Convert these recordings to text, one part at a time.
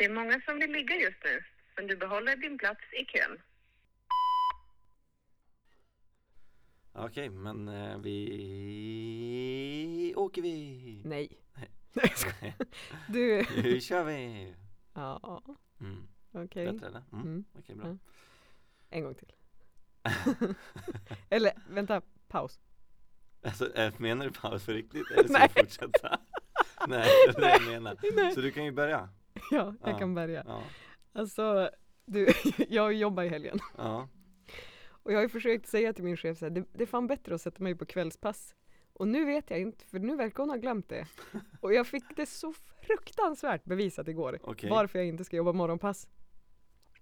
Det är många som vill ligga just nu, men du behåller din plats i kön. Okej, men eh, vi åker vi. Nej. Nej. Nej, jag skojar. Du, Nu kör vi. ja, Mm. okej. Bättre eller? Mm. Mm. Okej, bra. Ja. En gång till. Eller vänta, paus. Alltså, eh, menar du paus för riktigt? Eller ska Nej. vi fortsätta? Nej, det är det jag menar. Nej. Så du kan ju börja. Ja, jag Ja. kan börja. Ja, Alltså, du, jag jobbar i helgen. ja. Och jag har ju försökt säga till min chef så här, det, det är fan bättre att sätta mig på kvällspass. Och nu vet jag inte, för nu verkar hon ha glömt det. Och jag fick det så fruktansvärt bevisat igår. Okej. Varför jag inte ska jobba morgonpass.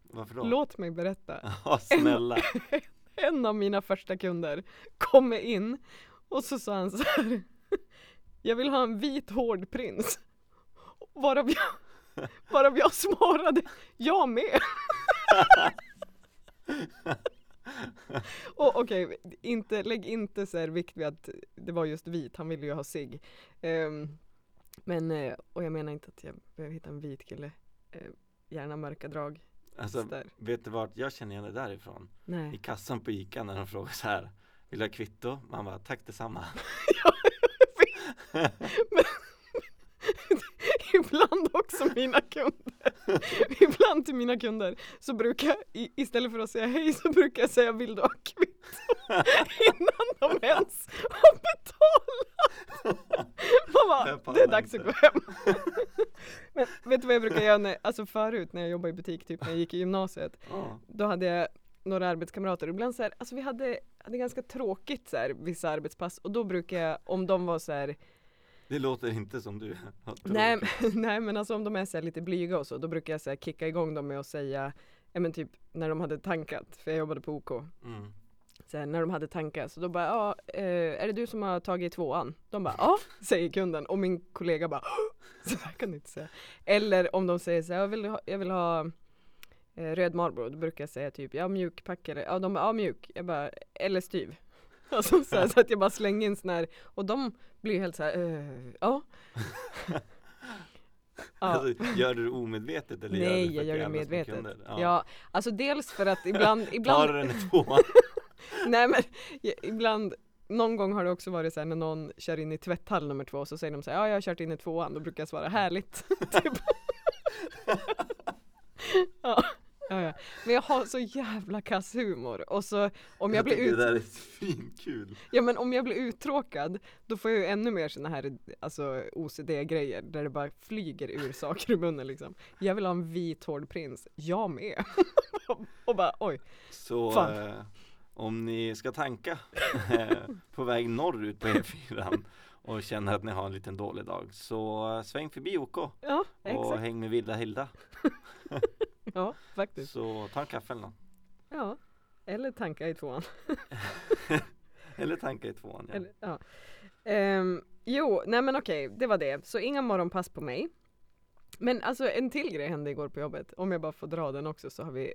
Varför då? Låt mig berätta. Ja, snälla. En av mina första kunder kommer in och så sa han så här. Jag vill ha en vit hård prins. Varav jag, varav jag svarade, jag med. Och okej, inte, lägg inte så vikt vid att det var just vit, han ville ju ha sig. men, eh, och jag menar inte att jag behöver hitta en vit kille. Uh, gärna mörka drag. Alltså, Där. vet du vart jag känner igen det därifrån? I Nej. kassan på Ica när de frågar så här Vill du ha kvitto? Man bara, tack detsamma. Men, ibland också mina kunder. Ibland till mina kunder så brukar jag istället för att säga hej så brukar jag säga vill du ha kvitto? Innan de ens har betalat. Man bara, det är dags att gå hem. Men vet du vad jag brukar göra när, alltså förut när jag jobbade i butik, typ när jag gick i gymnasiet. Då hade jag några arbetskamrater, ibland så här, alltså vi hade, hade ganska tråkigt så här, vissa arbetspass och då brukar jag, om de var så här, Det låter inte som du nej, nej men alltså om de är så lite blyga och så, då brukar jag så kicka igång dem med att säga, ja men typ när de hade tankat, för jag jobbade på OK, mm. så här, när de hade tankat, så då bara, ja, eh, är det du som har tagit tvåan? De bara, ja, säger kunden, och min kollega bara, så här kan du inte säga. Eller om de säger så här, jag vill ha, jag vill ha eh, röd Marlboro, då brukar jag säga typ, ja mjukpack eller, ja de bara, ja mjuk, jag bara, eller styv. Alltså, så, här, så att jag bara slänger in sån här, och de blir helt så här, eh, ja. ja. Alltså, gör du det omedvetet eller gör du Nej, jag gör det medvetet. kunder? Ja. alltså dels för att ibland, Tar ibland, du den i tvåan? nej men ja, ibland, någon gång har det också varit så här när någon kör in i tvätthall nummer två så säger de så här, ja jag har kört in i tvåan, då brukar jag svara härligt. typ. ja, ja, ja. Men jag har så jävla kass humor och så om jag, blir tycker ut, det där är svinkul. ja men om jag blir uttråkad då får jag ju ännu mer såna här alltså OCD-grejer där det bara flyger ur saker ur munnen liksom. Jag vill ha en vit hård prins, jag med. och bara oj. Så eh, om ni ska tanka eh, på väg norrut på E4 och känner att ni har en liten dålig dag så eh, sväng förbi OK och Ja, exakt. häng med Vilda Hilda. Ja, faktiskt. Så ta en kaffe eller något. Ja. Eller tanka i tvåan. Eller tanka i tvåan. Ja. Eller, ja. Ehm, jo, nej men okej, det var det. Så inga morgonpass på mig. Men alltså en till grej hände igår på jobbet. Om jag bara får dra den också så har vi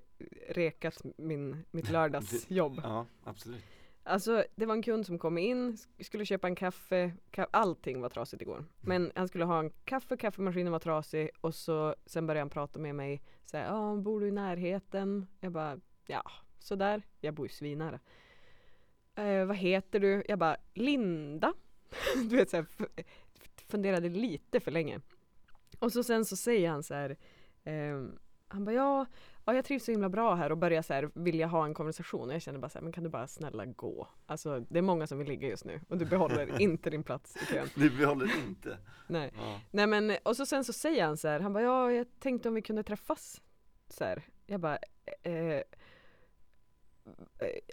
rekat min, mitt lördagsjobb. ja, absolut. Alltså det var en kund som kom in, skulle köpa en kaffe, ka- allting var trasigt igår. Men han skulle ha en kaffe, kaffemaskinen var trasig och så sen började han prata med mig. Så här, ja, bor du i närheten? Jag bara, ja, sådär. Jag bor ju svinnära. Eh, vad heter du? Jag bara, Linda. du vet såhär funderade lite för länge. Och så sen så säger han så här, eh, han bara, ja, ja, jag trivs så himla bra här och börjar så här, vilja ha en konversation. Och jag känner bara så här, men kan du bara snälla gå? Alltså det är många som vill ligga just nu och du behåller inte din plats i kön. Du behåller inte. Nej. Ja. Nej men, och så sen så säger han så här, han bara, ja, jag tänkte om vi kunde träffas. Så här. Jag bara, eh, eh,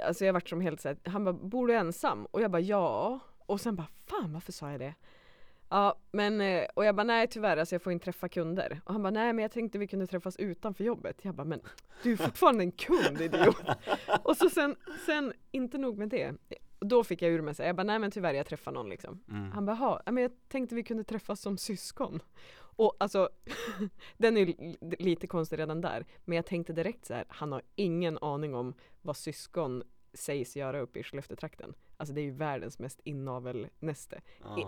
alltså jag vart som helt så här, han bara, bor du ensam? Och jag bara, ja. Och sen bara, fan varför sa jag det? Ja, men, eh, och jag bara, nej tyvärr, alltså jag får inte träffa kunder. Och han bara, nej men jag tänkte vi kunde träffas utanför jobbet. Jag bara, men du är fortfarande en kund idiot. och så sen, sen, inte nog med det. Då fick jag ur mig här, jag bara, nej men tyvärr jag träffar någon liksom. Mm. Han bara, "Jaha, ja, men jag tänkte vi kunde träffas som syskon. Och alltså, den är lite konstig redan där. Men jag tänkte direkt så här, han har ingen aning om vad syskon sägs göra uppe i Skellefteåtrakten. Alltså det är ju världens mest inavelnäste.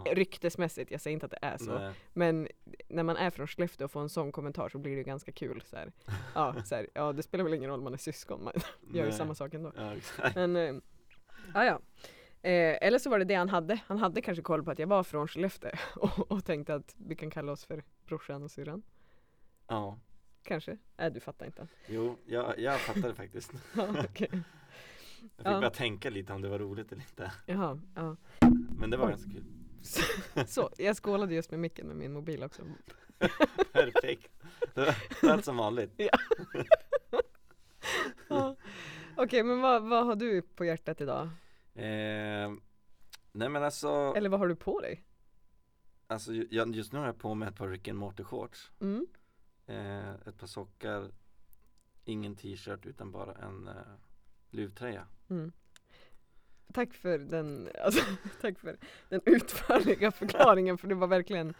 I- Ryktesmässigt, jag säger inte att det är så. Nej. Men när man är från Skellefteå och får en sån kommentar så blir det ju ganska kul. Så här. Ja, så här, ja, det spelar väl ingen roll om man är syskon, man gör ju samma sak ändå. Ja, exakt. Men, eh, ja, ja. Eh, eller så var det det han hade. Han hade kanske koll på att jag var från Skellefteå och, och tänkte att vi kan kalla oss för brorsan och syrran. Ja. Kanske? Nej, du fattar inte. Jo, jag, jag fattade faktiskt. Ja, okej. Jag fick Ja. bara tänka lite om det var roligt eller inte. Jaha, ja. Men det var ganska kul. Så, jag skålade just med micken med min mobil också. Perfekt. Det var, allt som vanligt. Ja. Okej, men vad, vad har du på hjärtat idag? Eh, nej men alltså, Eller vad har du på dig? alltså just nu har jag på mig ett par Rick and Morty shorts. Mm. Eh, ett par sockar, ingen t-shirt utan bara en eh, luvtröja. Mm. Tack för den, alltså, tack för den utförliga förklaringen för det var verkligen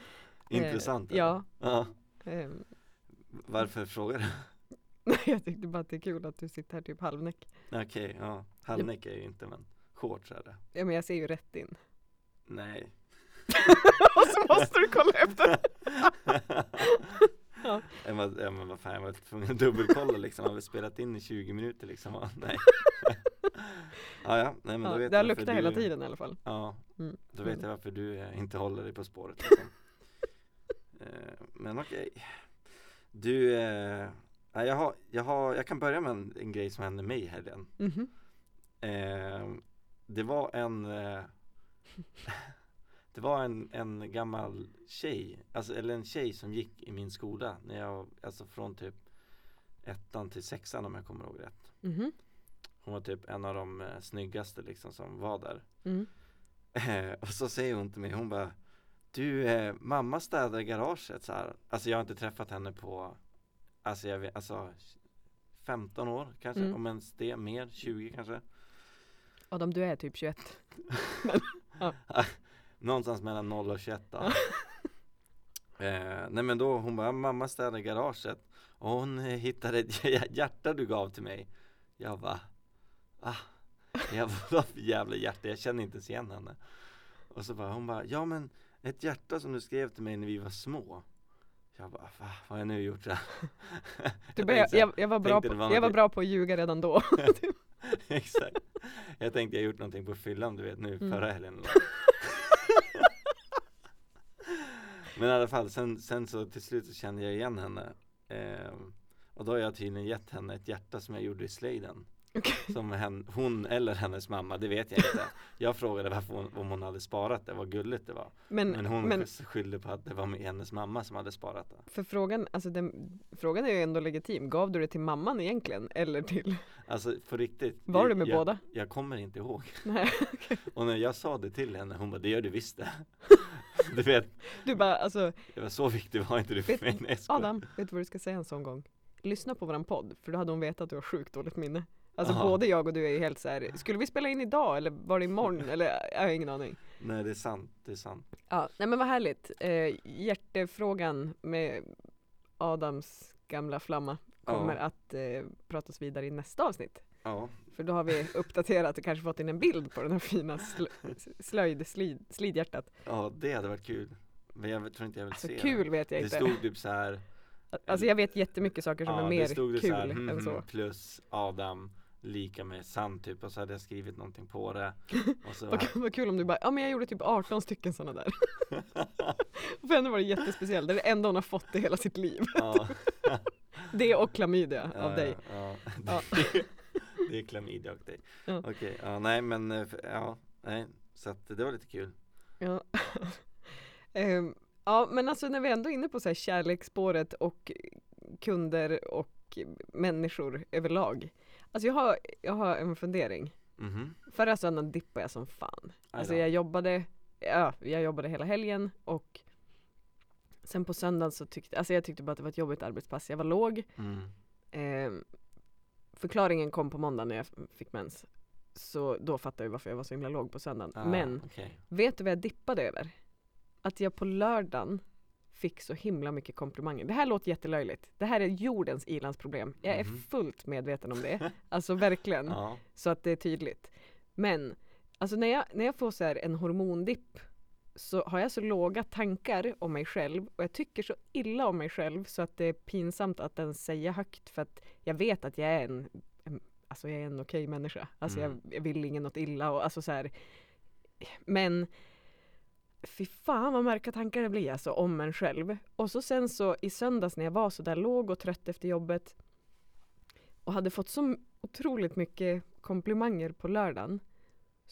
eh, Intressant. eller? Ja, ja. ehm, Varför frågar du? nej, jag tyckte bara att det är kul att du sitter här typ halvnäck. Okej, ja. Halvnäck är ju inte men shorts är det. Ja men jag ser ju rätt in. Nej. Och så måste du kolla efter. Ja. Jag var, ja men vad fan, jag var tvungen att dubbelkolla liksom, har vi spelat in i 20 minuter liksom? Ja, nej Ja ja, nej men Ja, då vet det har jag varför luktat du, hela tiden i alla fall. Ja, Mm. då vet Mm. jag varför du eh, inte håller dig på spåret liksom. eh, Men okej Du, eh, jag, har, jag, har, jag kan börja med en, en grej som hände mig i helgen Mhm. eh, Det var en eh, Det var en, en gammal tjej, alltså, eller en tjej som gick i min skola när jag, alltså från typ ettan till sexan om jag kommer ihåg rätt Mhm. Hon var typ en av de eh, snyggaste liksom som var där Mm. Eh, och så säger hon till mig, hon bara Du, eh, mamma städar garaget så här. Alltså jag har inte träffat henne på Alltså jag vet, alltså 15 år kanske, Mm. om ens det, mer, 20 kanske Adam du är typ 21. Någonstans mellan 0 och 21 då eh, Nej men då, hon bara, mamma städar i garaget Och hon eh, hittade ett hjärta du gav till mig Jag bara ah, Jag vad för jävla hjärta, jag känner inte ens igen henne Och så bara, hon bara, ja men ett hjärta som du skrev till mig när vi var små Jag bara, va, vad har jag nu gjort? Så? Du Jag bara, här, jag, jag, var bra på, var jag var bra på att ljuga redan då. Exakt Jag tänkte jag gjort någonting på fyllan du vet nu Mm. förra helgen Men i alla fall sen, sen så till slut så kände jag igen henne ehm, Och då har jag tydligen gett henne ett hjärta som jag gjorde i slöjden Okej. Som hen, hon eller hennes mamma, det vet jag inte Jag frågade varför hon, om hon hade sparat det, vad gulligt det var Men, Men hon men skyllde på att det var hennes mamma som hade sparat det för frågan, alltså den, frågan är ju ändå legitim. Gav du det till mamman egentligen? Eller till, Alltså på riktigt var du med jag, båda? Jag kommer inte ihåg Nej. Och när jag sa det till henne, hon bara det gör du visst det Du vet, Du bara, alltså det var så viktig var inte du för Vet- mig. Adam, vet du vad du ska säga en sån gång? Lyssna på våran podd, för då hade hon vetat att du har sjukt dåligt minne. Alltså Aha. både jag och du är helt så här. skulle vi spela in idag eller var det imorgon? Eller jag har ingen aning. Nej det är sant, det är sant Ja, nej men vad härligt. Eh, hjärtefrågan med Adams gamla flamma kommer Ja. att eh, pratas vidare i nästa avsnitt. Ja, För då har vi uppdaterat och kanske fått in en bild på den här fina sl slöjd, slid, slidhjärtat. ja det hade varit kul Men jag tror inte jag vill Alltså se kul vet det jag Det inte. stod typ så här Alltså jag vet jättemycket saker som ja, är det mer stod det kul så här, mhm, än så. plus Adam lika med sant typ och så hade jag skrivit någonting på det och så Vad, vad kul om du bara, ja men jag gjorde typ 18 stycken sådana där. För henne var det jättespeciellt, det är det enda hon har fått i hela sitt liv. Det och klamydia av dig. Ja. Det, är klamydia och dig Ja. Okej, ja nej men eh, ja, nej Så att det var lite kul Ja. Ehm, ja men alltså när vi ändå är inne på så här kärleksspåret och kunder och människor överlag. Alltså jag har, jag har en fundering. Mhm, Förra söndagen dippade jag som fan. Alltså jag jobbade, ja, jag jobbade hela helgen och sen på söndagen så tyckte, alltså jag tyckte bara att det var ett jobbigt arbetspass. Jag var låg. mm. Ehm, förklaringen kom på måndag när jag fick mens. Så då fattade jag varför jag var så himla låg på söndagen. Ah, Men okej. vet du vad jag dippade över? Att jag på lördagen fick så himla mycket komplimanger. Det här låter jättelöjligt. Det här är jordens ilandsproblem. Jag är Mhm. fullt medveten om det. Alltså verkligen. Ja. Så att det är tydligt. Men alltså när jag, när jag får så här en hormondipp så har jag så låga tankar om mig själv och jag tycker så illa om mig själv så att det är pinsamt att ens säga högt för att jag vet att jag är en, en alltså jag är en okej människa. Alltså Mm. jag, jag vill ingen något illa och alltså så här. Men fy fan vad mörka tankar det blir alltså om en själv. Och så sen så i söndags när jag var så där låg och trött efter jobbet och hade fått så otroligt mycket komplimanger på lördagen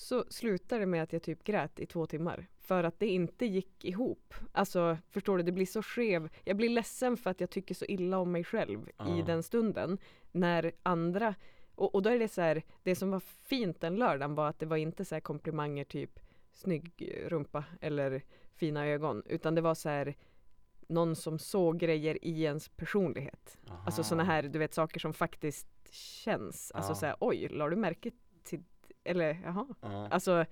så slutade det med att jag typ grät i två timmar för att det inte gick ihop. Alltså förstår du, det blir så skev. Jag blir ledsen för att jag tycker så illa om mig själv i Ja. den stunden när andra och, och då är det så här, det som var fint den lördagen var att det var inte så komplimanger typ snygg rumpa eller fina ögon utan det var så här någon som såg grejer i ens personlighet. Alltså Aha. sådana här, du vet saker som faktiskt känns. Alltså Ja. så här, oj, la du märke till, eller jaha. Ja. Alltså,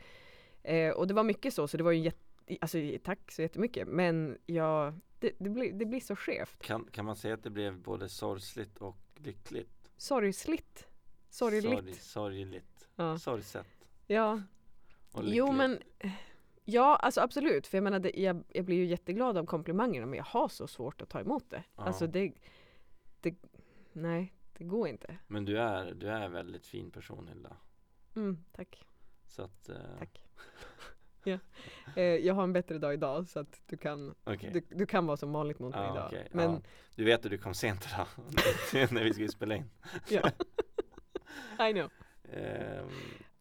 eh, och det var mycket så, så det var ju jätte, alltså tack så jättemycket. Men ja, det, det, blir, det blir så skevt. Kan, kan man säga att det blev både sorgsligt och lyckligt? Sorgsligt. Sorgligt. Sorg, sorgligt. Ja. Sorgset. ja. Och Jo lyckligt. men eh, Ja, alltså absolut. För jag menar, det, jag, jag blir ju jätteglad av komplimangerna men jag har så svårt att ta emot det. Ja. Alltså det, det, nej, det går inte. Men du är, du är en väldigt fin person Hilda. Mm, tack. Så att, eh, Tack. ja. eh, jag har en bättre dag idag så att du kan, okej. du, du kan vara som vanligt mot mig idag. okej. Men ja. Du vet att du kom sent idag när vi skulle spela in. ja. I know. Ehm,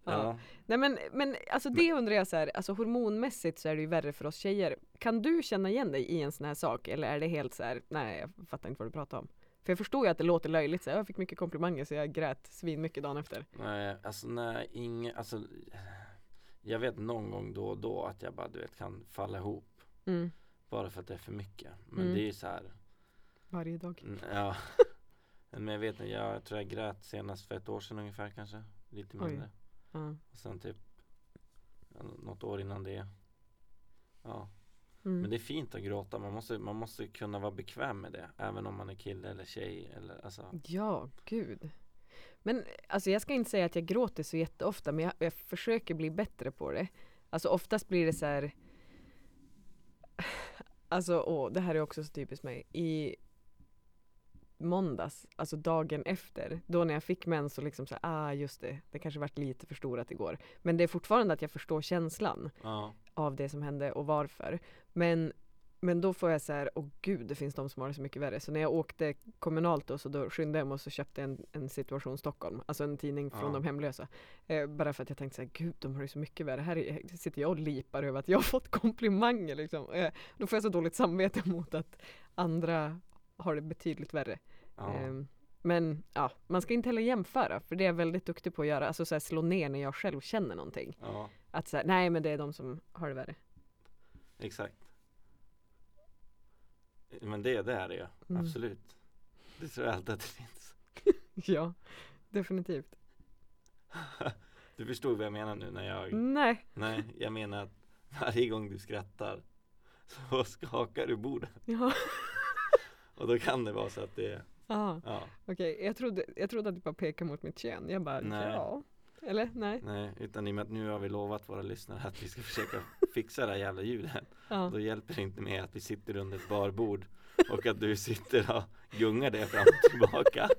Ja. ja. Nej men, men alltså det undrar jag så här, alltså hormonmässigt så är det ju värre för oss tjejer. Kan du känna igen dig i en sån här sak eller är det helt så här, nej jag fattar inte vad du pratar om. För jag förstår ju att det låter löjligt, så jag fick mycket komplimanger så jag grät svin mycket dagen efter. Nej, alltså nej, ingen, alltså Jag vet någon gång då och då att jag bara du vet kan falla ihop Mm. Bara för att det är för mycket Men Mm. det är ju så här Varje dag. Ja Men jag vet inte, jag tror jag grät senast för ett år sedan ungefär kanske Lite Oj. mindre Ja. Och sen typ Något år innan det Ja Mm. Men det är fint att gråta, man måste, man måste kunna vara bekväm med det Även om man är kille eller tjej eller alltså Ja, gud. Men alltså jag ska inte säga att jag gråter så jätteofta men jag, jag försöker bli bättre på det. Alltså oftast blir det så här Alltså åh, det här är också så typiskt mig. I måndags, alltså dagen efter, då när jag fick mens så liksom så här, ah just det, det kanske varit lite förstorat igår. Men det är fortfarande att jag förstår känslan Ja, av det som hände och varför. Men, men då får jag så här, åh gud, det finns de som har det så mycket värre. Så när jag åkte kommunalt då, så då skyndade jag mig och så köpte en, en situation Stockholm, alltså en tidning från Ja. de hemlösa. Eh, bara för att jag tänkte så här, gud, de har det så mycket värre. Här är, sitter jag och lipar över att jag har fått komplimanger liksom. Eh, då får jag så dåligt samvete mot att andra har det betydligt värre. ja. Ehm, men ja, man ska inte heller jämföra, för det är jag väldigt duktig på att göra. Alltså så här, slå ner när jag själv känner någonting. ja Att säga, nej men det är de som har det värre. exakt Men det, det är det ju, Mm. absolut Det tror jag alltid att det finns Ja, definitivt. Du förstod vad jag menar nu när jag Nej, Nej, jag menar att varje gång du skrattar Så skakar du bordet ja. Och då kan det vara så att det Aha, Ja, okej. Jag, trodde, jag trodde att du bara pekade mot mitt kön. Jag bara, Nej. ja. Eller nej. nej, utan i och med att nu har vi lovat våra lyssnare att vi ska försöka fixa det här jävla ljudet Ja. Då hjälper det inte med att vi sitter under ett barbord Och att du sitter och gungar det fram och tillbaka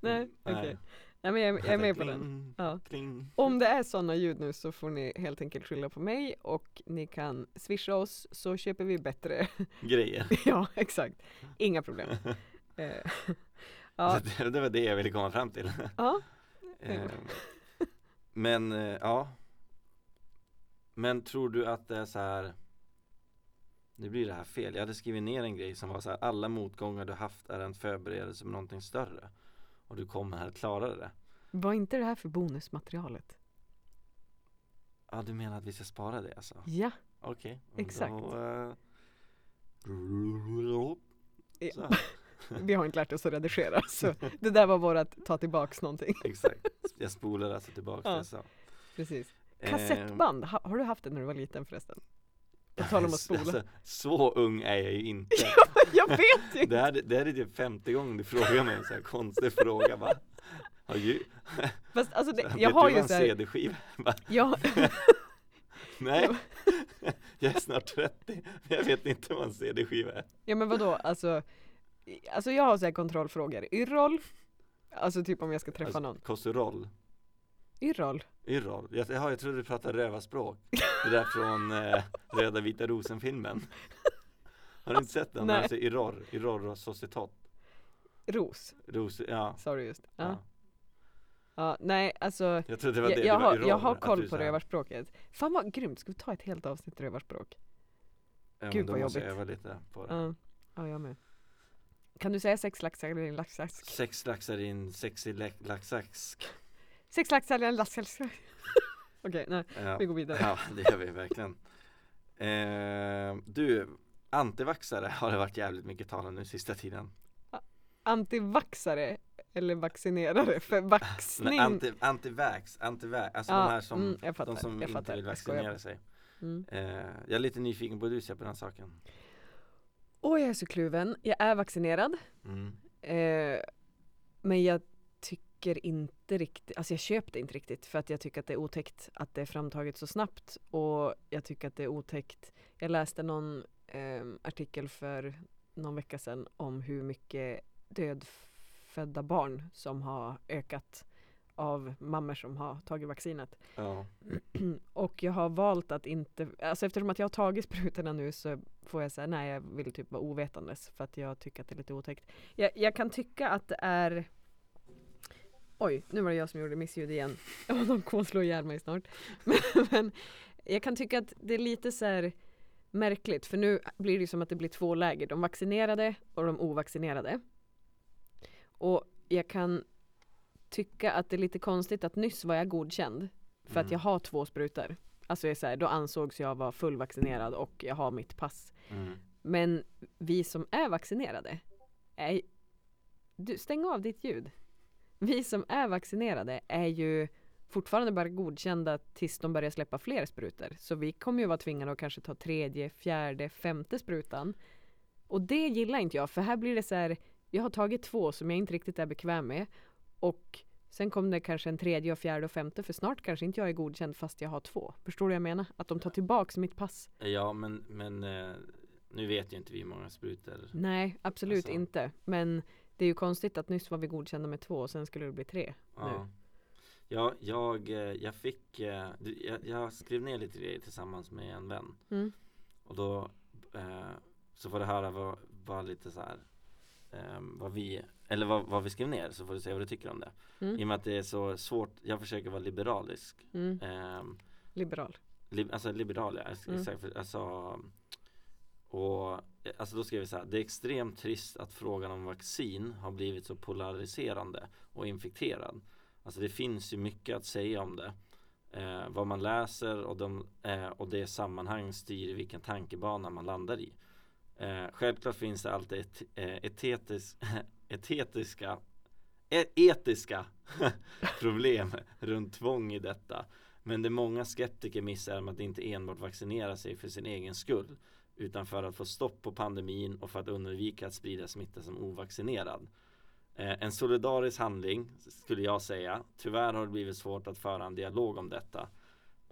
Nej, okej. Nej men jag, jag är med på den. Ja. Om det är sådana ljud nu så får ni helt enkelt skylla på mig och ni kan swisha oss så köper vi bättre. Grejer ja, exakt. Inga problem. Eh, ja, Så det, det var det jag ville komma fram till ja, Eh, Men, eh, ja Men tror du att det är så här Nu blir det här fel, jag hade skrivit ner en grej som var så här Alla motgångar du haft är en förberedelse på någonting större Och du kommer här att klara det var inte det här för bonusmaterialet? Ja du menar att vi ska spara det alltså? Ja, Okej Exakt. då, eh, Ja. så, vi har inte lärt oss att redigera så det där var vårat ta tillbaks någonting. Exakt, jag spolar alltså tillbaka Ja. det sa Precis. Eh, Kassettband, ha, har du haft det när du var liten förresten? På tal om att spola. Alltså, så ung är jag ju inte. Jag vet ju! Det här, det här är typ femte gången du frågar mig en sån här konstig fråga bara har ju, Fast alltså det, jag har ju en såhär, CD-skiva jag, Nej, jag är snart 30 men jag vet inte vad en CD-skiva är. Ja men vadå? Alltså Alltså jag har såhär kontrollfrågor, Yrrol Alltså typ om jag ska träffa alltså, någon. Kosterol, Yrrol? Yrrol, jag, jag, jag trodde du pratade rövarspråk Det där från eh, Röda vita rosen filmen Har du inte sett den? Nej. Alltså Yrror och Societat Ros, Ros, ja, sa du just ja. ja. ja, nej alltså Jag trodde det var jag, det, jag, det var har, jag har koll på rövarspråket Fan vad grymt, ska vi ta ett helt avsnitt rövarspråk? Ja, Gud, vad måste jag jobbigt. öva lite på det Ja, ja jag med Kan du säga sex laxar i en laxask? Sex laxar i en sexig laxax Sex en laxask Okej, nej, ja. vi går vidare. Ja, det gör vi verkligen. Eh, Du, antivaxare har det varit jävligt mycket tal om nu sista tiden. Antivaxare eller vaccinerare för vaxning Nej, anti, antivax, antivax, alltså de här som, mm, jag fattar, de som jag inte vill Jag vaccinera sig. Mm. eh, Jag är lite nyfiken på hur du ser på den saken. Åh jag är så kluven, jag är vaccinerad. Mm. eh, Men jag tycker inte riktigt, alltså jag köper det inte riktigt för att jag tycker att det är otäckt att det är framtaget så snabbt och jag tycker att det är otäckt. Jag läste någon eh, artikel för någon vecka sedan om hur mycket dödfödda barn som har ökat av mammor som har tagit vaccinet. Ja, och jag har valt att inte, alltså eftersom att jag har tagit sprutorna nu så får jag säga nej jag vill typ vara ovetandes för att jag tycker att det är lite otäckt. Jag, jag kan tycka att det är Oj, nu var det jag som gjorde missljud igen. Ja, de kommer slå ihjäl mig snart. Men, men jag kan tycka att det är lite så här märkligt för nu blir det som att det blir två läger, de vaccinerade och de ovaccinerade. Och jag kan tycka att det är lite konstigt att nyss var jag godkänd för att Mm. jag har två sprutor. Alltså jag är så här, då ansågs jag vara fullvaccinerad och jag har mitt pass. mm. Men vi som är vaccinerade, är, du, stäng av ditt ljud. Vi som är vaccinerade är ju fortfarande bara godkända tills de börjar släppa fler sprutor. Så vi kommer ju vara tvingade att kanske ta tredje, fjärde, femte sprutan. Och det gillar inte jag, för här blir det så här, jag har tagit två som jag inte riktigt är bekväm med. Och sen kommer det kanske en tredje och fjärde och femte, för snart kanske inte jag är godkänd fast jag har två. Förstår du vad jag menar? Att de tar tillbaks mitt pass. ja men, men eh, nu vet ju inte vi hur många sprutor Nej, absolut Alltså- inte. Men det är ju konstigt att nyss var vi godkända med två och sen skulle det bli tre. Ja, ja jag, eh, jag fick, eh, jag, jag skrev ner lite grejer tillsammans med en vän Mm. Och då eh, så får du höra vad, vad lite så här eh, vad vi, eller vad, vad vi skrev ner så får du se vad du tycker om det Mm. I och med att det är så svårt, jag försöker vara liberalisk Mm. eh, Liberal. li, Alltså liberal ja, Mm. exakt, för- alltså och alltså då skrev vi så här, det är extremt trist att frågan om vaccin har blivit så polariserande och infekterad. Alltså det finns ju mycket att säga om det. Eh, vad man läser och, de, eh, och det sammanhang styr vilken tankebana man landar i. Eh, självklart finns det alltid et, eh, etetis, etetiska, et, etiska problem runt tvång i detta. Men det många skeptiker missar är att inte enbart vaccinera sig för sin egen skull utan för att få stopp på pandemin och för att undvika att sprida smitta som ovaccinerad. Eh, en solidarisk handling skulle jag säga. Tyvärr har det blivit svårt att föra en dialog om detta.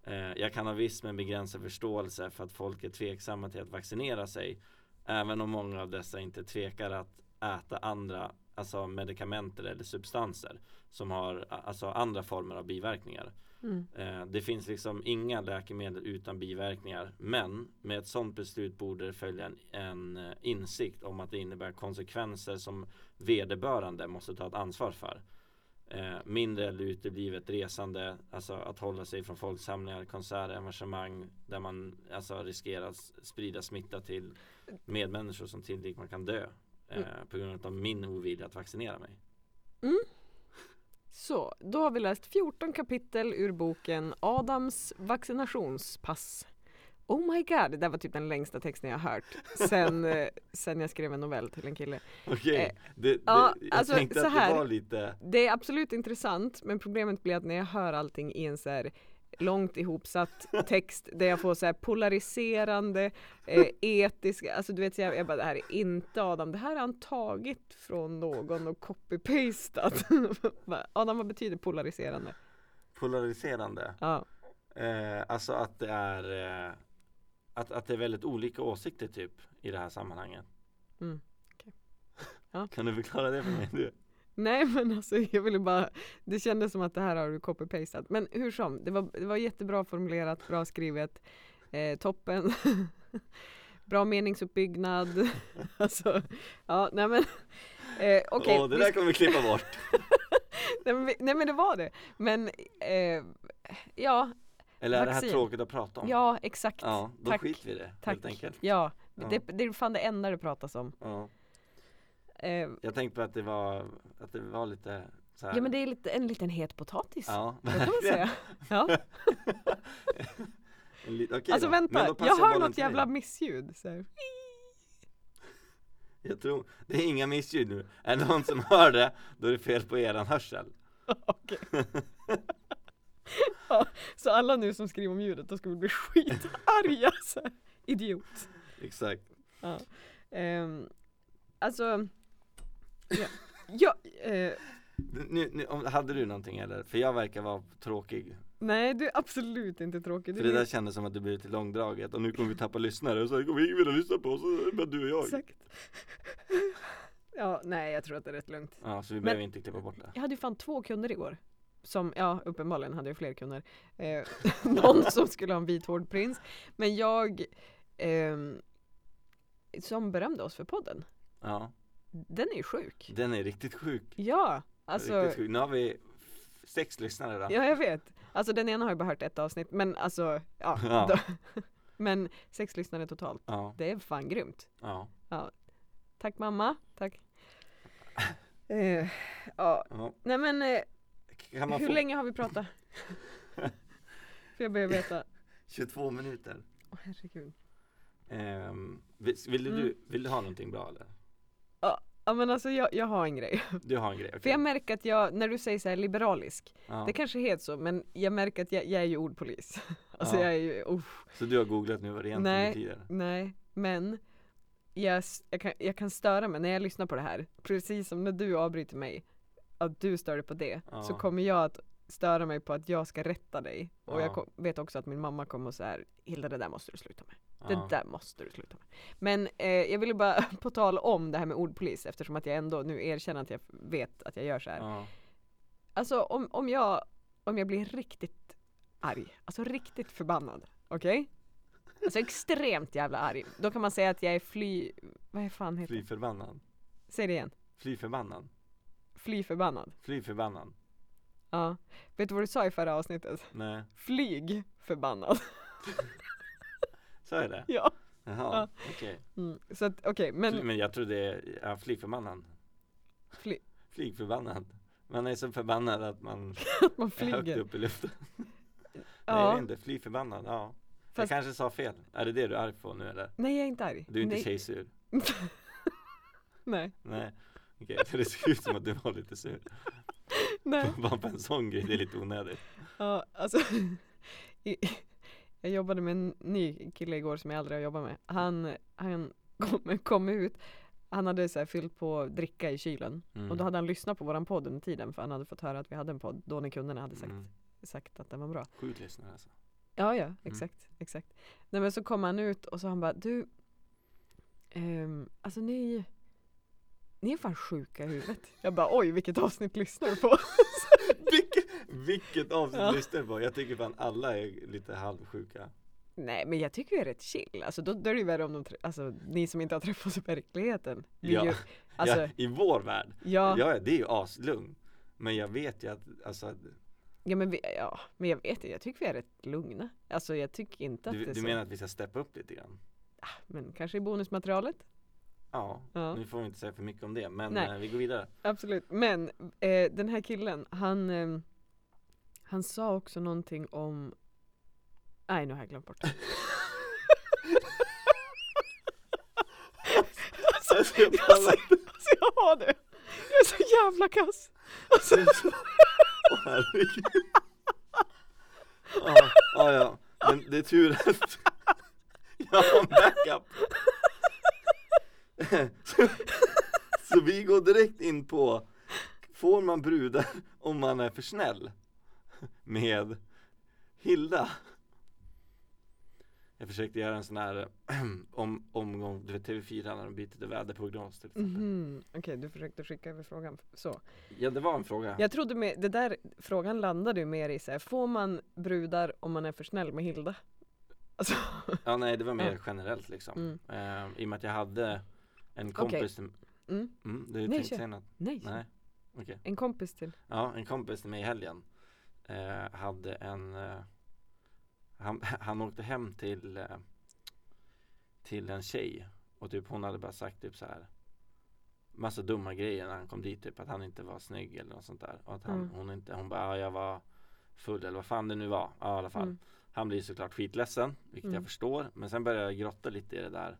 Eh, jag kan ha viss men begränsad förståelse för att folk är tveksamma till att vaccinera sig. Även om många av dessa inte tvekar att äta andra alltså medikamenter eller substanser som har alltså andra former av biverkningar. Mm. Eh, det finns liksom inga läkemedel utan biverkningar men med ett sådant beslut borde det följa en, en eh, insikt om att det innebär konsekvenser som vederbörande måste ta ett ansvar för. Eh, mindre eller uteblivet resande, alltså att hålla sig från folksamlingar, konserter, arrangemang där man alltså riskerar att sprida smitta till medmänniskor som tillräckligt man kan dö eh, på grund av min ovilja att vaccinera mig. Så, då har vi läst 14 kapitel ur boken Adams vaccinationspass. Oh my god, det där var typ den längsta texten jag har hört sen, eh, sen jag skrev en novell till en kille. Okej, Eh, det, det, ja, jag alltså, tänkte så att här. det var lite Det är absolut intressant men problemet blir att när jag hör allting i en så här långt ihopsatt text där jag får så polariserande, eh, etiska, alltså du vet så jag, jag bara det här är inte Adam, det här har han tagit från någon och copy-pastat. Adam vad betyder polariserande? Polariserande. Ja, Eh, alltså att det är eh, att, att det är väldigt olika åsikter typ i det här sammanhanget. Mm, okej. Ja. Kan du förklara det för mig? Du? nej men alltså jag ville bara, det kändes som att det här har du copy-pastat. Men hur som, det var, det var jättebra formulerat, bra skrivet, eh, toppen. bra meningsuppbyggnad. alltså, ja nej men Eh, okej, Åh, det där ska- kommer vi klippa bort. nej, men, nej men det var det. Men eh, ja, Eller är det här Vaccin. tråkigt att prata om? ja exakt. Ja, då Tack. skiter vi i det Tack. helt enkelt. Ja, Ja. Det, det är fan det enda det pratas om. Ja. Eh, Jag tänkte på att det var, att det var lite ja men det är lite, en liten het potatis. Ja, Det kan man säga. Ja. Okej Alltså då. Vänta, jag hör något jävla missljud. Så. Jag tror, det är inga missljud nu. Är det någon som hör det, då är det fel på eran hörsel. Okej. ja, så alla nu som skriver om ljudet, då ska bli skitarga. Så. Idiot. Exakt. Ja. Ehm, alltså, ja, ja eh, Nu, nu, hade du någonting eller? För jag verkar vara tråkig. nej du är absolut inte tråkig. För det där kändes som att det blev lite långdraget och nu kommer vi tappa lyssnare och så kommer ingen vilja lyssna på oss, bara du och jag. Exakt. Ja, nej jag tror att det är rätt lugnt. Ja, så vi Men- behöver inte klippa bort det. Jag hade ju fan två kunder igår. Som, ja uppenbarligen hade jag fler kunder. Eh, någon som skulle ha en vit hårdprins. Men jag, ehm, som berömde oss för podden. Ja, Den är ju sjuk. den är riktigt sjuk. Ja, alltså. Riktigt sjuk. Nu har vi sex lyssnare då. Ja jag vet. Alltså den ena har ju bara hört ett avsnitt. Men alltså, ja. Ja. Men sex lyssnare totalt. Ja, Det är fan grymt. ja, Tack mamma. Tack. Eh, ja, ja. nej men eh, hur få länge har vi pratat? För jag börjar veta. 22 minuter? Åh herregud. Ehm, vill, vill, Mm. du, vill du ha någonting bra eller? Ja men alltså jag, jag har en grej. Du har en grej, okej? För jag märker att jag, när du säger så här liberalisk, ja. det kanske heter så men jag märker att jag, jag är ju ordpolis. Alltså Ja. jag är ju, uff, Så du har googlat nu vad det egentligen Nej. betyder? nej. Men jag, jag, kan, jag kan störa mig när jag lyssnar på det här, precis som när du avbryter mig, att du stör dig på det, Ja. så kommer jag att störa mig på att jag ska rätta dig. Och Ja. jag vet också att min mamma kommer och så här, Hilda det där måste du sluta med. Ja. Det där måste du sluta med. Men eh, jag ville bara på tal om det här med ordpolis eftersom att jag ändå nu erkänner att jag vet att jag gör så här. Ja. Alltså om, om, jag, om jag blir riktigt arg, alltså riktigt förbannad, okej? Alltså extremt jävla arg. Då kan man säga att jag är fly... Vad är fan heter Fly förbannad. Säg det igen. Fly förbannad. Fly förbannad. Fly förbannad. Ja. Vet du vad du sa i förra avsnittet? Nej, Flyg förbannad. så är det? ja. Jaha, Ja. okej. Mm. Så att okej, Men, men men jag tror det är, ja, flygförbannad. fly, Flygförbannad. Man är så förbannad att man att man är högt flyger. upp i luften. Nej jag Ja. vet inte, fly förbannad, ja. Jag Fast- kanske sa fel. Är det det du är arg på nu eller? Nej jag är inte arg. Du är inte Nej. tjejsur? Nej. Nej. Okej, för det ser ut som att du var lite sur. Nej. Bara på en sån grej, det är lite onödigt. Ja, alltså i- Jag jobbade med en ny kille igår som jag aldrig har jobbat med. Han, han kom, kom ut, han hade så fyllt på dricka i kylen Mm. och då hade han lyssnat på våran podd under tiden för han hade fått höra att vi hade en podd då när kunderna hade sagt, Mm. sagt att den var bra. Sjukt lyssnare alltså. Ja, ja, exakt, exakt. Nej men så kom han ut och så han bara, du, ehm, alltså ni, ni är fan sjuka i huvudet. Jag bara, oj vilket avsnitt lyssnar du på? vilket, avsnitt Ja. lyssnar du på? Jag tycker fan alla är lite halvsjuka. Nej men jag tycker det är rätt chill, alltså då, då är det ju värre om de, alltså ni som inte har träffats i verkligheten. Vi Ja. Ju, alltså, ja, I vår värld, ja, ja, ja det är ju aslugn. Men jag vet ju att, alltså, att men vi, ja, men jag vet det, jag tycker vi är rätt lugna. Alltså jag tycker inte att du, det är du så, menar att vi ska steppa upp lite grann? men kanske i bonusmaterialet? Ja, Ja. nu får vi inte säga för mycket om det, men eh, vi går vidare. Absolut, men eh, den här killen, han, eh, han sa också någonting om Nej nu har jag glömt bort det. alltså, Alltså, jag alltså, jag har det! Jag är så jävla kass! Alltså, Åh, herregud. Ja, ja, ja. Men det är tur att jag har en backup. Så, så vi går direkt in på Får man brudar om man är för snäll? Med Hilda Jag försökte göra en sån här om, omgång, du vet TV4 när de byter till väderprognos till exempel Mhm. Okej, du försökte skicka över frågan så. Ja det var en fråga Jag trodde med, det där frågan landade ju mer i så här, får man brudar om man är för snäll med Hilda? Alltså, Ja nej det var mer Ja. generellt liksom mm. eh, I och med att jag hade en kompis till, Mm. mm, du Nej, tänkte säga något? Nej, Nej, okej en kompis till. Ja, en kompis till mig i helgen eh, hade en eh, han, han åkte hem till eh, till en tjej och typ hon hade bara sagt typ så här massa dumma grejer när han kom dit typ att han inte var snygg eller något sånt där och att han, Mm. hon inte, hon bara ja, jag var full eller vad fan det nu var, ja i alla fall Mm. Han blir såklart skitledsen, vilket Mm. jag förstår men sen började jag grotta lite i det där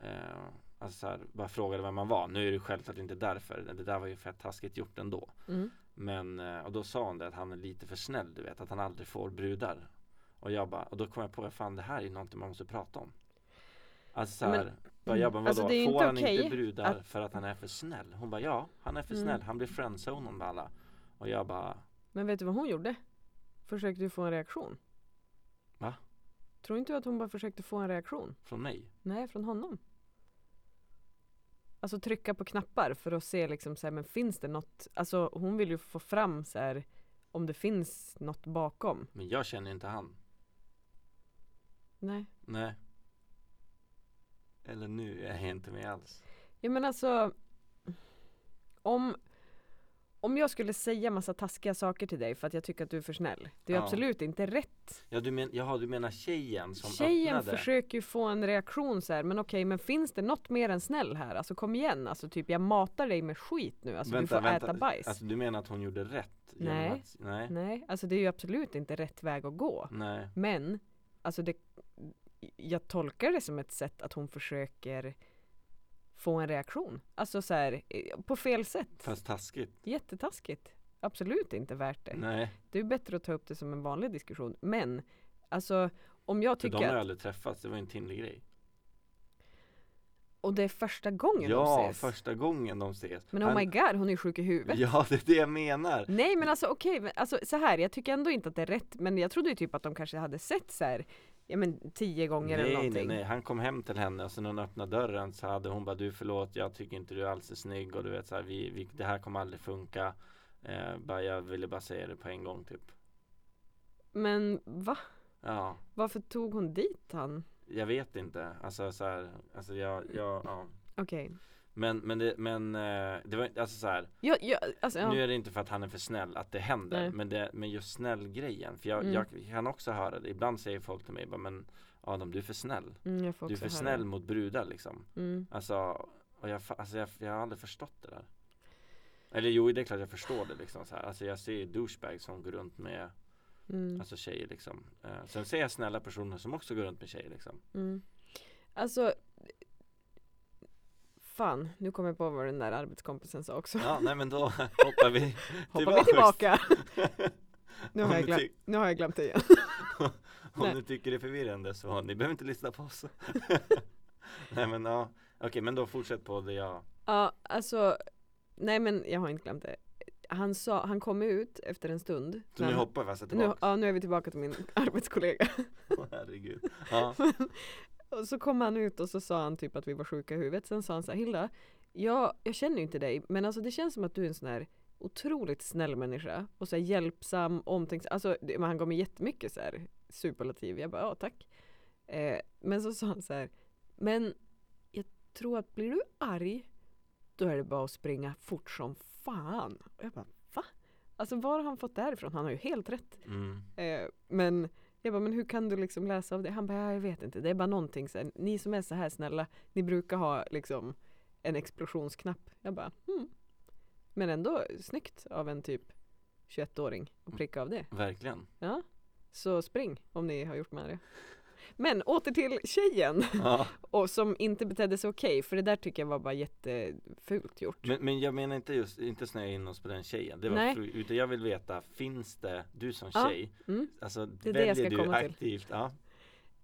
eh, Alltså så här, bara frågade vem man var, nu är det självklart inte därför, det där var ju fett taskigt gjort ändå Mm. Men, eh, och då sa hon det att han är lite för snäll du vet, att han aldrig får brudar Och jag bara, och då kom jag på, fan det här är någonting man måste prata om Alltså så här, bara, jag bara, vadå, Alltså, är får inte han inte okej brudar att- för att han är för snäll? Hon bara, ja, han är för Mm. snäll, han blir friendzonad med alla Och jag bara, Men vet du vad hon gjorde? Försökte du få en reaktion? Va? Tror inte du att hon bara försökte få en reaktion? från mig? Nej, från honom. Alltså trycka på knappar för att se liksom så här, men finns det något? Alltså hon vill ju få fram så här om det finns något bakom. Men jag känner inte han Nej. Nej Eller nu är jag inte med alls Ja men alltså om, om jag skulle säga massa taskiga saker till dig för att jag tycker att du är för snäll. Det är Ja. absolut inte rätt. Ja du, men, jaha, du menar tjejen som Tjejen öppnade? försöker ju få en reaktion så här, men okej men finns det något mer än snäll här? Alltså kom igen, alltså typ jag matar dig med skit nu, alltså du får äta bajs. Alltså du menar att hon gjorde rätt? Nej. Att, nej Nej, alltså det är ju absolut inte rätt väg att gå. Nej Men, alltså det, jag tolkar det som ett sätt att hon försöker få en reaktion. Alltså så här, eh, på fel sätt. Fast taskigt Jättetaskigt. Absolut inte värt det. Nej, Det är bättre att ta upp det som en vanlig diskussion. Men, alltså om jag för de tycker har att, aldrig träffats, det var ju en Tinder-grej och det är första gången Ja, de ses. första gången de ses Men oh Han- my god, hon är sjuk i huvudet. Ja, det är det jag menar Nej men alltså okej, men alltså så här, jag tycker ändå inte att det är rätt, men jag trodde ju typ att de kanske hade sett så här, ja men tio gånger eller Nej, nej, någonting. nej, han kom hem till henne och sen när hon öppnade dörren så hade hon bara du förlåt, jag tycker inte du alls är snygg och du vet så här, vi, vi, det här kommer aldrig funka eh, bara, Jag ville bara säga det på en gång typ Men va? Ja, Varför tog hon dit han? jag vet inte, alltså så här, alltså jag, jag ja Okej. Men, men det, men eh, det var alltså så här, Ja, ja, alltså, ja. Nu är det inte för att han är för snäll att det händer Nej. men, det, men just snäll grejen För jag, Mm. jag kan också höra det, ibland säger folk till mig bara, men Adam du är för snäll Mm, Du är för snäll det. mot brudar liksom Mm. Alltså, och jag, alltså jag, jag har aldrig förstått det där Eller jo, det är klart jag förstår det liksom så här. Alltså jag ser douchebags som går runt med Mm. Alltså tjejer liksom eh, Sen ser jag snälla personer som också går runt med tjejer liksom Mm. Alltså Fan, nu kommer jag på vad den där arbetskompisen sa också. Ja, nej men då hoppar vi Hoppar vi tillbaka? Nu har, jag ty- nu har jag glömt det igen. Om Nej. ni tycker det är förvirrande så ni behöver inte lyssna på oss Nej men ja, okej men då fortsätt på det jag Ja, alltså Nej men jag har inte glömt det. Han sa, han kom ut efter en stund. Så nu hoppar vi alltså nu, tillbaka? ja, nu är vi tillbaka till min arbetskollega. Åh herregud Ja, Och så kom han ut och så sa han typ att vi var sjuka i huvudet. Sen sa han så här, Hilda, jag, jag känner ju inte dig, men alltså det känns som att du är en sån här otroligt snäll människa och så hjälpsam, omtänksam. Alltså det, han gav mig jättemycket så här superlativ. Jag bara, ja tack. Eh, men så sa han så här, men jag tror att blir du arg, då är det bara att springa fort som fan. Och jag bara, va? Alltså var har han fått det här ifrån? Han har ju helt rätt. mm. Eh, men jag bara, men hur kan du liksom läsa av det? Han bara, ja, jag vet inte. Det är bara någonting så här, ni som är så här snälla, ni brukar ha liksom en explosionsknapp. Jag bara, hmm. Men ändå snyggt av en typ 21-åring att pricka av det. verkligen Ja. Så spring om ni har gjort med det. Men åter till tjejen Ja. och som inte betedde sig okej för det där tycker jag var bara jättefult gjort. Men, men jag menar inte just, inte snöa in oss på den tjejen. Det var Nej. fru, utan jag vill veta, finns det, du som Ja. tjej, Mm. alltså är det väljer jag ska du komma till. aktivt, ja,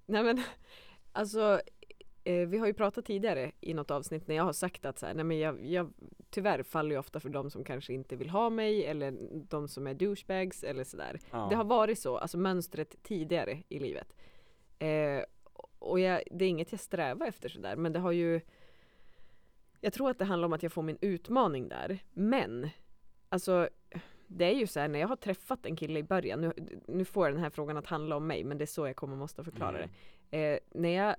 Nej men alltså eh, vi har ju pratat tidigare i något avsnitt när jag har sagt att så här, nej men jag, jag tyvärr faller ju ofta för de som kanske inte vill ha mig eller de som är douchebags eller sådär. ja. Det har varit så, alltså mönstret tidigare i livet. Eh, och jag, det är inget jag strävar efter sådär men det har ju Jag tror att det handlar om att jag får min utmaning där. Men alltså det är ju så här när jag har träffat en kille i början, nu, nu får jag den här frågan att handla om mig men det är så jag kommer måste förklara Mm. det. Eh, när jag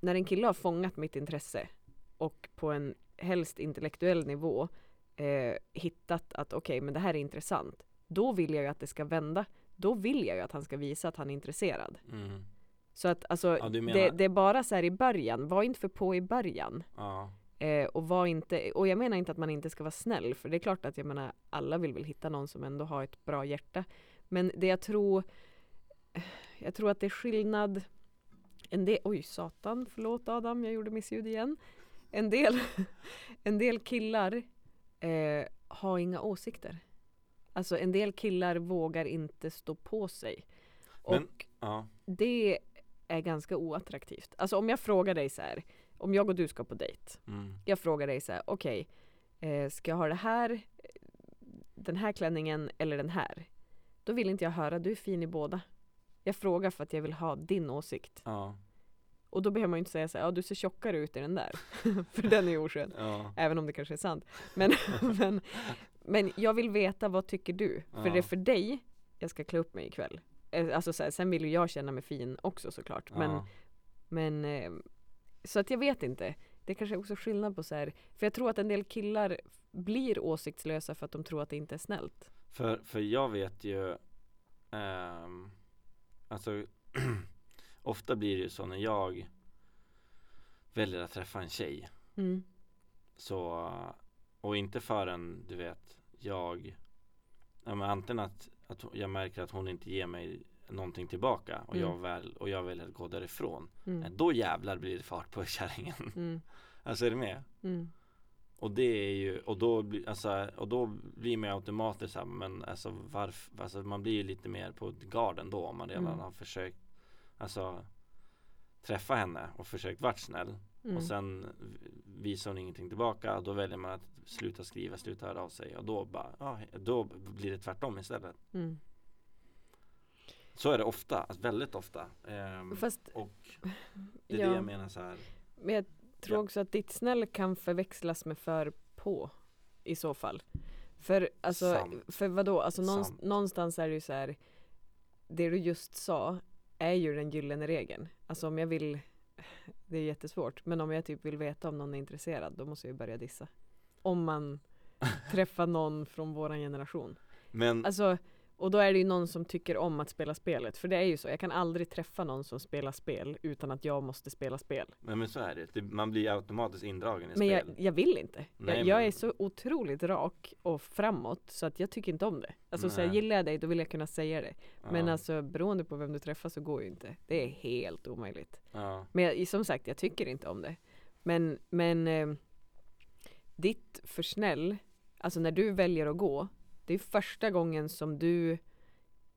När en kille har fångat mitt intresse och på en helst intellektuell nivå eh, hittat att okej men det här är intressant. Då vill jag ju att det ska vända. Då vill jag ju att han ska visa att han är intresserad. Mm. Så att alltså Ja, det, det är bara så här i början, var inte för på i början. ja. Eh, och var inte, och jag menar inte att man inte ska vara snäll, för det är klart att jag menar alla vill väl hitta någon som ändå har ett bra hjärta. Men det jag tror, jag tror att det är skillnad, en del, oj satan, förlåt Adam, jag gjorde missljud igen. En del, en del killar eh, har inga åsikter. Alltså en del killar vågar inte stå på sig. Och Men- ja. det är ganska oattraktivt. Alltså om jag frågar dig så här, om jag och du ska på dejt. Mm. Jag frågar dig så här, okej, eh, ska jag ha det här, den här klänningen eller den här? Då vill inte jag höra, du är fin i båda. Jag frågar för att jag vill ha din åsikt. Ja. Och då behöver man ju inte säga så här, ja du ser tjockare ut i den där. för den är oskön. Ja. Även om det kanske är sant. Men, men, men jag vill veta, vad tycker du? För Ja. det är för dig jag ska klä upp mig ikväll. Eh, Alltså så här, sen vill ju jag känna mig fin också såklart. Men, ja. men eh, så att jag vet inte. Det kanske är också skillnad på så här. För jag tror att en del killar blir åsiktslösa för att de tror att det inte är snällt. För, för jag vet ju ehm, Alltså Ofta blir det ju så när jag Väljer att träffa en tjej Mm. Så Och inte förrän du vet Jag ja, men Antingen att, att jag märker att hon inte ger mig Någonting tillbaka och, Mm. jag, väl, och jag väljer att gå därifrån Mm. Då jävlar blir det fart på kärringen Mm. Alltså är du med? Mm. Och det är ju, och då, alltså, och då blir man ju automatiskt så här, men alltså varför, alltså man blir ju lite mer på garden då om man redan Mm. har försökt Alltså Träffa henne och försökt vara snäll Mm. och sen visar hon ingenting tillbaka då väljer man att sluta skriva, sluta höra av sig och då bara, ja, då blir det tvärtom istället Mm. Så är det ofta, alltså väldigt ofta Ehm, Fast Och det är Ja. det jag menar så här. Men jag tror Ja. också att ditt snäll kan förväxlas med för på i så fall. För alltså, Sant. för vadå, alltså någonst- Sant. någonstans är det ju så här. Det du just sa är ju den gyllene regeln. Alltså om jag vill, det är jättesvårt, men om jag typ vill veta om någon är intresserad, då måste jag ju börja dissa. Om man träffar någon från våran generation. Men Alltså, och då är det ju någon som tycker om att spela spelet. För det är ju så, jag kan aldrig träffa någon som spelar spel utan att jag måste spela spel. Men, men så är det. man blir automatiskt indragen i Men jag, spel jag vill inte. Nej, jag, jag men- är så otroligt rak och framåt så att jag tycker inte om det. Alltså så Nej. gillar jag dig då vill jag kunna säga det. Men Ja, alltså beroende på vem du träffar så går ju inte. Det är helt omöjligt. ja. Men jag, som sagt, jag tycker inte om det. Men, men eh, ditt för snäll, alltså när du väljer att gå, det är första gången som du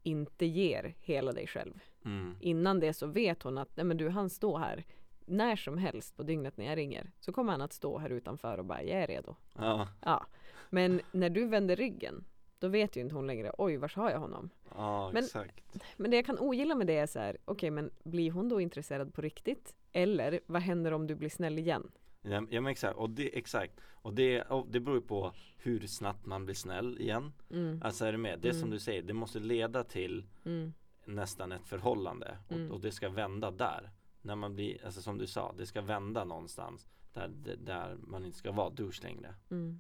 inte ger hela dig själv. Mm. Innan det så vet hon att nej men du, han står här när som helst på dygnet när jag ringer. Så kommer han att stå här utanför och bara, jag är redo. Ja, Ja. Men när du vänder ryggen, då vet ju inte hon längre, oj, vars har jag honom? ja Men- exakt Men det jag kan ogilla med det är så här, okej, men blir hon då intresserad på riktigt? Eller vad händer om du blir snäll igen? Ja, ja men exakt, och det, exakt. Och det, och det beror på hur snabbt man blir snäll igen. Mm, Alltså är du med? Det är som Mm. du säger, det måste leda till mm, nästan ett förhållande. Och, Mm. och det ska vända där. När man blir, alltså som du sa, det ska vända någonstans Där, där man inte ska vara douche längre. Mm,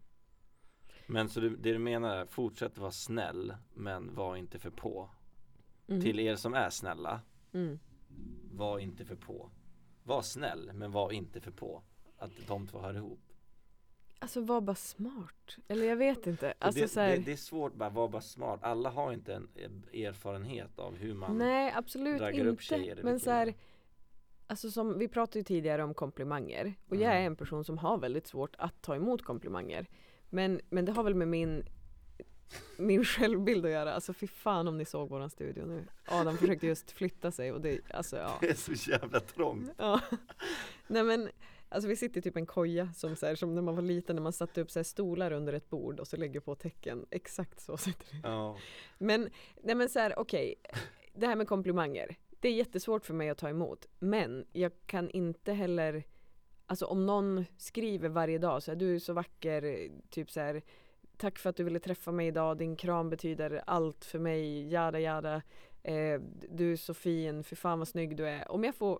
Men så du, det du menar är, fortsätt vara snäll men var inte för på. Mm, Till er som är snälla, mm. var inte för på. Var snäll men var inte för på Att de två hör ihop Alltså var bara smart. Eller jag vet inte. Alltså det, här, det, det är svårt bara, vara bara smart. Alla har inte en erfarenhet av hur man Nej absolut raggar upp inte. tjejer eller Men så här. Alltså som, vi pratade ju tidigare om komplimanger. Och jag är Mm. en person som har väldigt svårt att ta emot komplimanger. Men, men det har väl med min min självbild att göra. Alltså fy fan om ni såg våran studio nu. Adam försökte just flytta sig och det, alltså ja. Det är så jävla trångt. ja. Nej men, alltså vi sitter i typ en koja som, så här, som när man var liten när man satte upp så här stolar under ett bord och så lägger på tecken. Exakt så sitter vi. Ja. Men, nej men så här, okej. Det här med komplimanger. Det är jättesvårt för mig att ta emot. Men jag kan inte heller, alltså om någon skriver varje dag så här, du är så vacker, typ så här, tack för att du ville träffa mig idag, din kram betyder allt för mig, jada jada. Eh, du är så fin, för fan vad snygg du är. Om jag får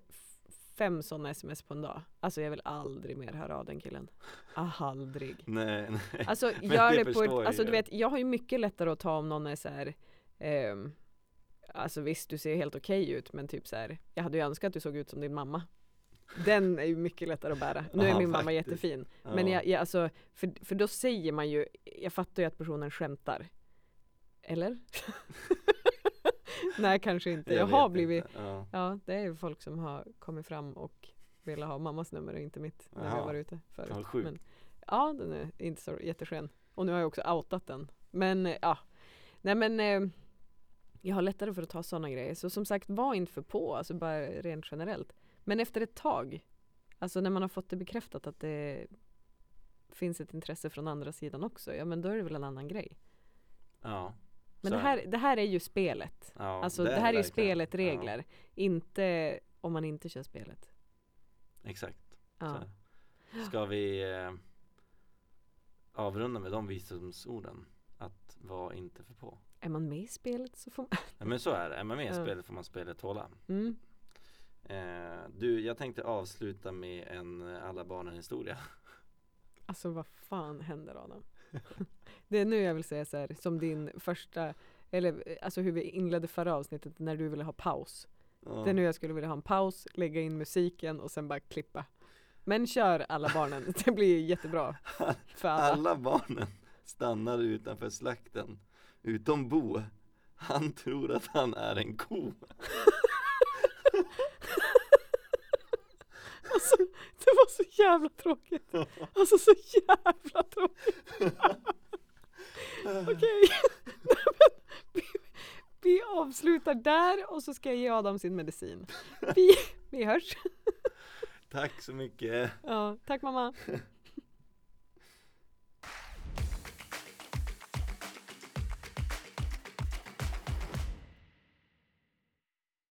fem sådana sms på en dag, alltså jag vill aldrig mer höra av den killen. Aldrig. Nej, nej. Alltså gör det det, på ett, alltså du vet, jag har ju mycket lättare att ta om någon är så här. ehm, Alltså visst, du ser helt okej ut, men typ så här. Jag hade ju önskat att du såg ut som din mamma. Den är ju mycket lättare att bära. Nu är Ja, min mamma faktiskt. jättefin. Ja. Men jag, jag, alltså, för, för då säger man ju, jag fattar ju att personen skämtar. Eller? Nej, kanske inte. Jag, vet har inte. blivit, Ja. ja det är ju folk som har kommit fram och velat ha mammas nummer och inte mitt när vi Jaha. har varit ute förut. Vad sjukt. Men, ja, den är inte så jätteskön. Och nu har jag också outat den. Men eh, ja, nej men eh, jag har lättare för att ta sådana grejer. Så som sagt, var inte för på, alltså bara rent generellt. Men efter ett tag, alltså när man har fått det bekräftat att det finns ett intresse från andra sidan också, ja men då är det väl en annan grej. ja. Men det är här, det här är ju spelet. Ja, Alltså det, här är ju spelet regler. Inte om man inte kör spelet. Ja, exakt. Ja. Ska vi eh, avrunda med de visdomsorden? Att vara inte för på. Är man med i spelet så får man... Ja, men så är det. Är man med i Ja. spelet får man spelet tåla. Mm. Eh, du, jag tänkte avsluta med en eh, alla barnen historia. Alltså vad fan händer Adam? det är nu jag vill säga så här, som din första, eller alltså hur vi inledde förra avsnittet när du ville ha paus. Det är nu jag skulle vilja ha en paus, lägga in musiken och sen bara klippa. Men kör alla barnen, det blir jättebra för alla. Alla barnen stannar utanför slakten utom Bo. Han tror att han är en ko. Alltså, det var så jävla tråkigt. Alltså så jävla tråkigt. Okej, vi, vi avslutar där och så ska jag ge Adam sin medicin. Vi, vi hörs. Tack så mycket. Ja, tack mamma.